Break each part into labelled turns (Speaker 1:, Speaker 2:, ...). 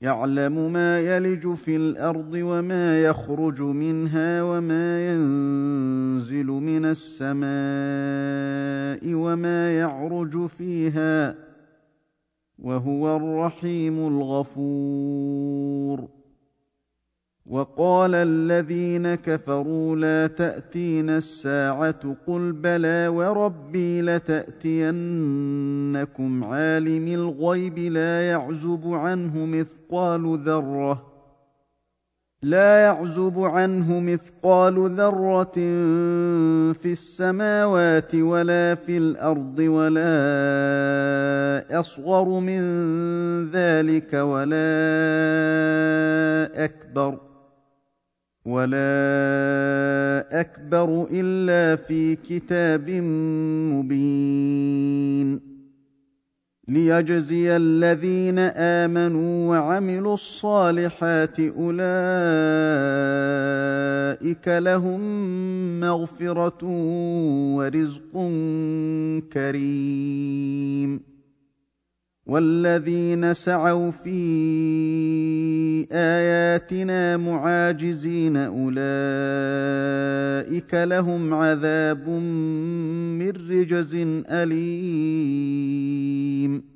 Speaker 1: يعلم ما يلج في الارض وما يخرج منها وما ينزل من السماء وما يعرج فيها وهو الرحيم الغفور وقال الذين كفروا لا تاتين الساعه قل بلى وربي لتاتينكم عالم الغيب لا يعزب عنه مثقال ذره لا يعزب عنه مثقال ذره في السماوات ولا في الارض ولا اصغر من ذلك ولا اكبر ولا اكبر الا في كتاب مبين ليجزي الذين امنوا وعملوا الصالحات اولئك لهم مغفره ورزق كريم والذين سعوا في اياتنا معاجزين اولئك لهم عذاب من رجز اليم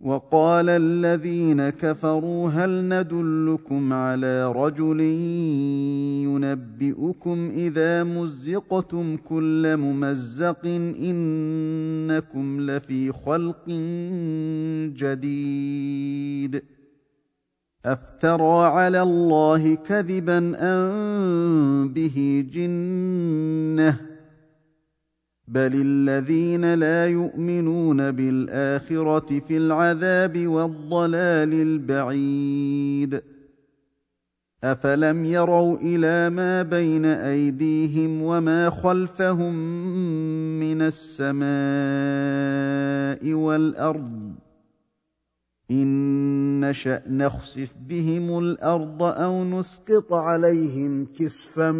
Speaker 1: وقال الذين كفروا هل ندلكم على رجل ينبئكم اذا مزقتم كل ممزق انكم لفي خلق جديد افترى على الله كذبا ان به جنه بل الذين لا يؤمنون بالاخره في العذاب والضلال البعيد افلم يروا الى ما بين ايديهم وما خلفهم من السماء والارض ان نشا نخسف بهم الارض او نسقط عليهم كسفا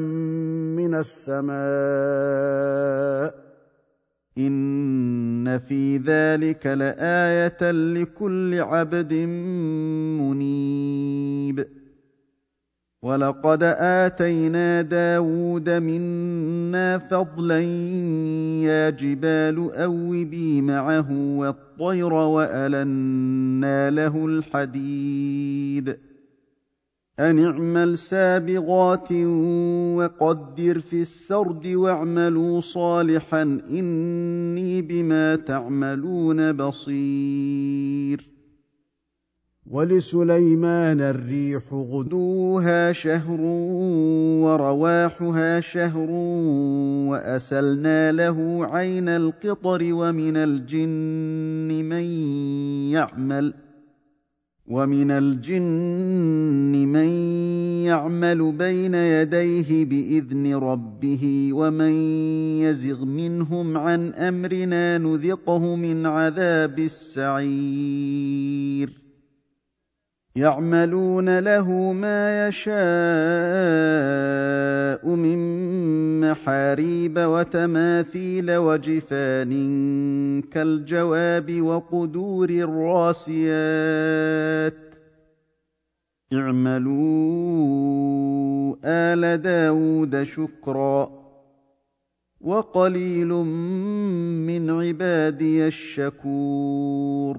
Speaker 1: من السماء ان في ذلك لايه لكل عبد منيب ولقد اتينا داود منا فضلا يا جبال اوبي معه والطير والنا له الحديد ان اعمل سابغات وقدر في السرد واعملوا صالحا اني بما تعملون بصير ولسليمان الريح غدوها شهر ورواحها شهر واسلنا له عين القطر ومن الجن من يعمل ۖ ومن الجن من يعمل بين يديه باذن ربه ومن يزغ منهم عن امرنا نذقه من عذاب السعير يعملون له ما يشاء من محاريب وتماثيل وجفان كالجواب وقدور الراسيات اعملوا ال داود شكرا وقليل من عبادي الشكور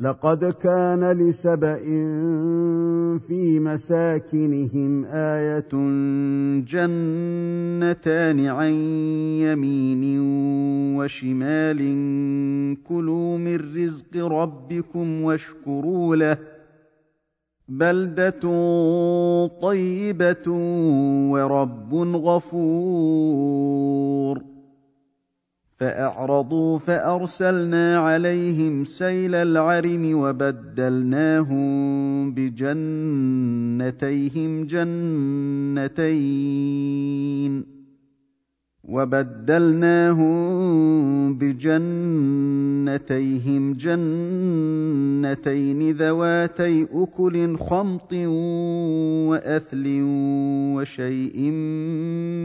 Speaker 1: لقد كان لسبا في مساكنهم ايه جنتان عن يمين وشمال كلوا من رزق ربكم واشكروا له بلده طيبه ورب غفور فاعرضوا فارسلنا عليهم سيل العرم وبدلناهم بجنتيهم جنتين وبدلناهم بجنتيهم جنتين ذواتي اكل خمط واثل وشيء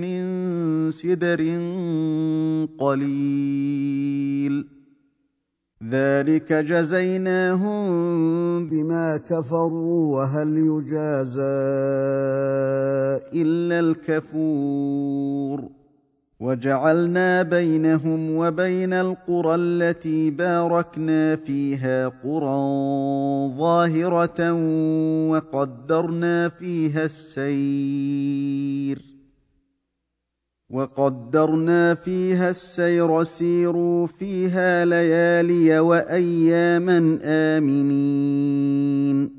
Speaker 1: من سدر قليل ذلك جزيناهم بما كفروا وهل يجازى الا الكفور وجعلنا بينهم وبين القرى التي باركنا فيها قرى ظاهره وقدرنا فيها السير وقدرنا فيها السير سيروا فيها ليالي واياما امنين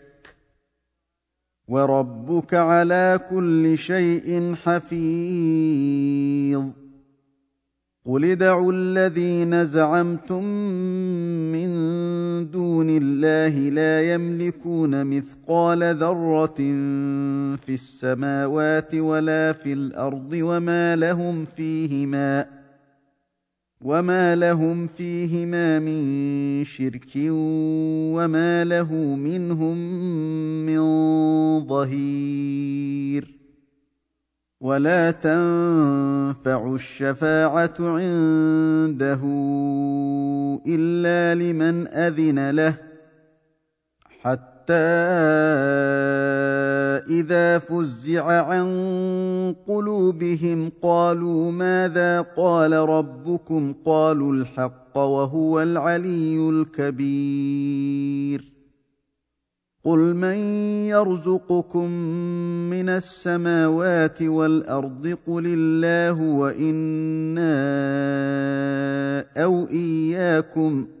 Speaker 1: وربك على كل شيء حفيظ قل ادعوا الذين زعمتم من دون الله لا يملكون مثقال ذره في السماوات ولا في الارض وما لهم فيهما وما لهم فيهما من شرك وما له منهم من ظهير ولا تنفع الشفاعه عنده الا لمن اذن له حتى اذا فزع عن قلوبهم قالوا ماذا قال ربكم قالوا الحق وهو العلي الكبير قل من يرزقكم من السماوات والارض قل الله وانا او اياكم ۖ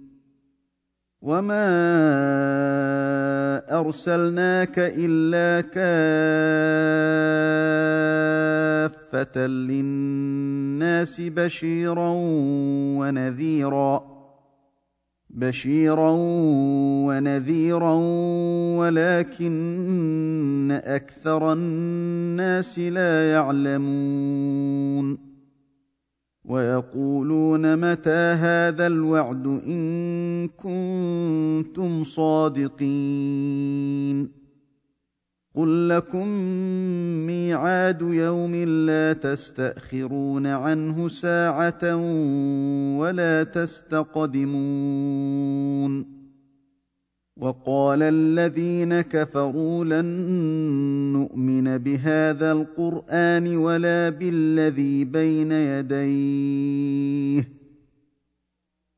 Speaker 1: وما ارسلناك الا كافه للناس بشيرا ونذيرا بشيرا ونذيرا ولكن اكثر الناس لا يعلمون ويقولون متى هذا الوعد ان كنتم صادقين قل لكم ميعاد يوم لا تستاخرون عنه ساعه ولا تستقدمون وقال الذين كفروا لن نؤمن بهذا القران ولا بالذي بين يديه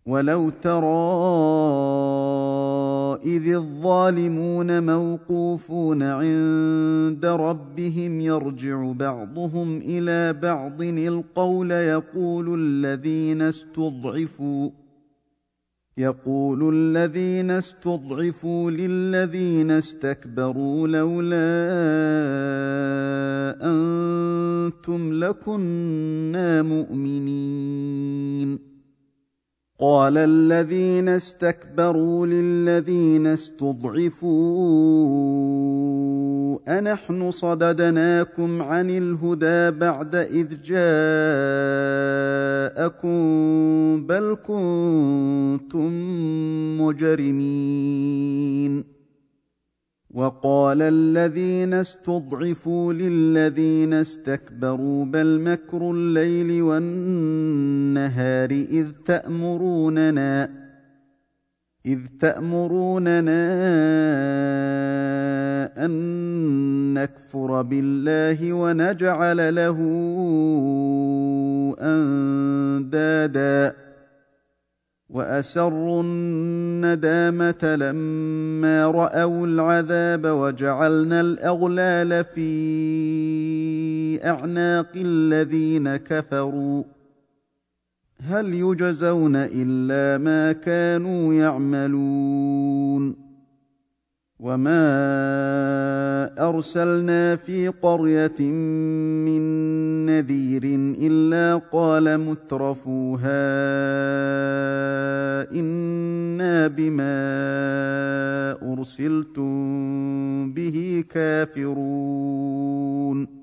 Speaker 1: ولو ترى اذ الظالمون موقوفون عند ربهم يرجع بعضهم الى بعض القول يقول الذين استضعفوا يقول الذين استضعفوا للذين استكبروا لولا انتم لكنا مؤمنين قال الذين استكبروا للذين استضعفوا انحن صددناكم عن الهدى بعد اذ جاءكم بل كنتم مجرمين وقال الذين استضعفوا للذين استكبروا بل مكر الليل والنهار اذ تامروننا اذ تامروننا ان نكفر بالله ونجعل له اندادا واسروا الندامه لما راوا العذاب وجعلنا الاغلال في اعناق الذين كفروا هل يجزون الا ما كانوا يعملون وما ارسلنا في قريه من نذير الا قال مترفوها انا بما ارسلتم به كافرون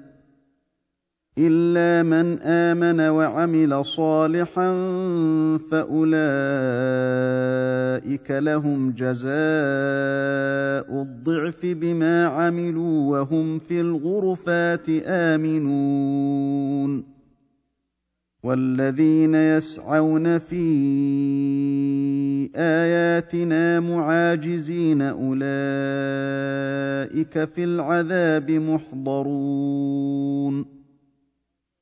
Speaker 1: الا من امن وعمل صالحا فاولئك لهم جزاء الضعف بما عملوا وهم في الغرفات امنون والذين يسعون في اياتنا معاجزين اولئك في العذاب محضرون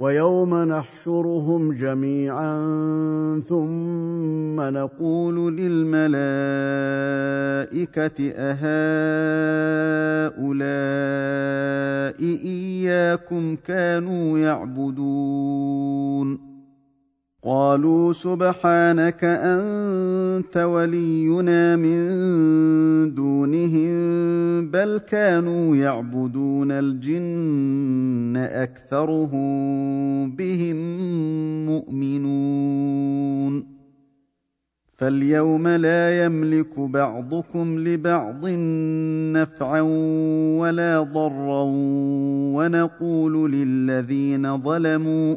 Speaker 1: ويوم نحشرهم جميعا ثم نقول للملائكه اهؤلاء اياكم كانوا يعبدون قالوا سبحانك انت انت ولينا من دونهم بل كانوا يعبدون الجن اكثرهم بهم مؤمنون فاليوم لا يملك بعضكم لبعض نفعا ولا ضرا ونقول للذين ظلموا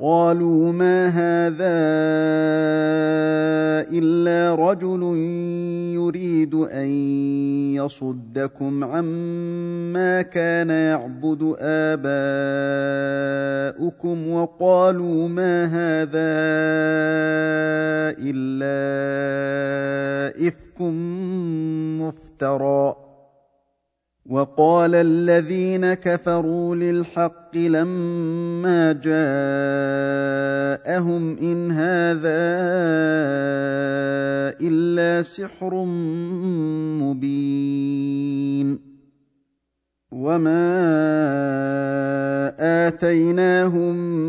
Speaker 1: قالوا ما هذا الا رجل يريد ان يصدكم عما كان يعبد اباؤكم وقالوا ما هذا الا افك مفترى وقال الذين كفروا للحق لما جاءهم ان هذا الا سحر مبين وما اتيناهم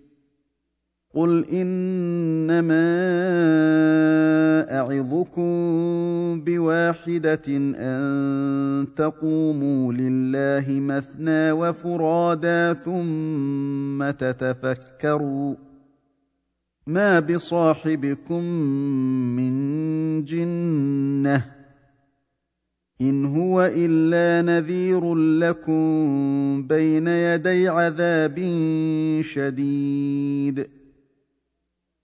Speaker 1: قل انما اعظكم بواحده ان تقوموا لله مثنى وفرادا ثم تتفكروا ما بصاحبكم من جنه ان هو الا نذير لكم بين يدي عذاب شديد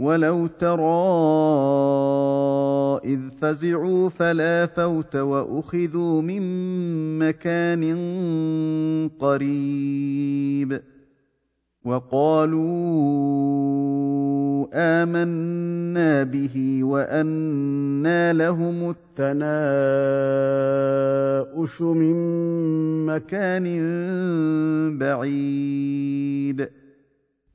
Speaker 1: ولو ترى اذ فزعوا فلا فوت واخذوا من مكان قريب وقالوا امنا به وانى لهم التناؤش من مكان بعيد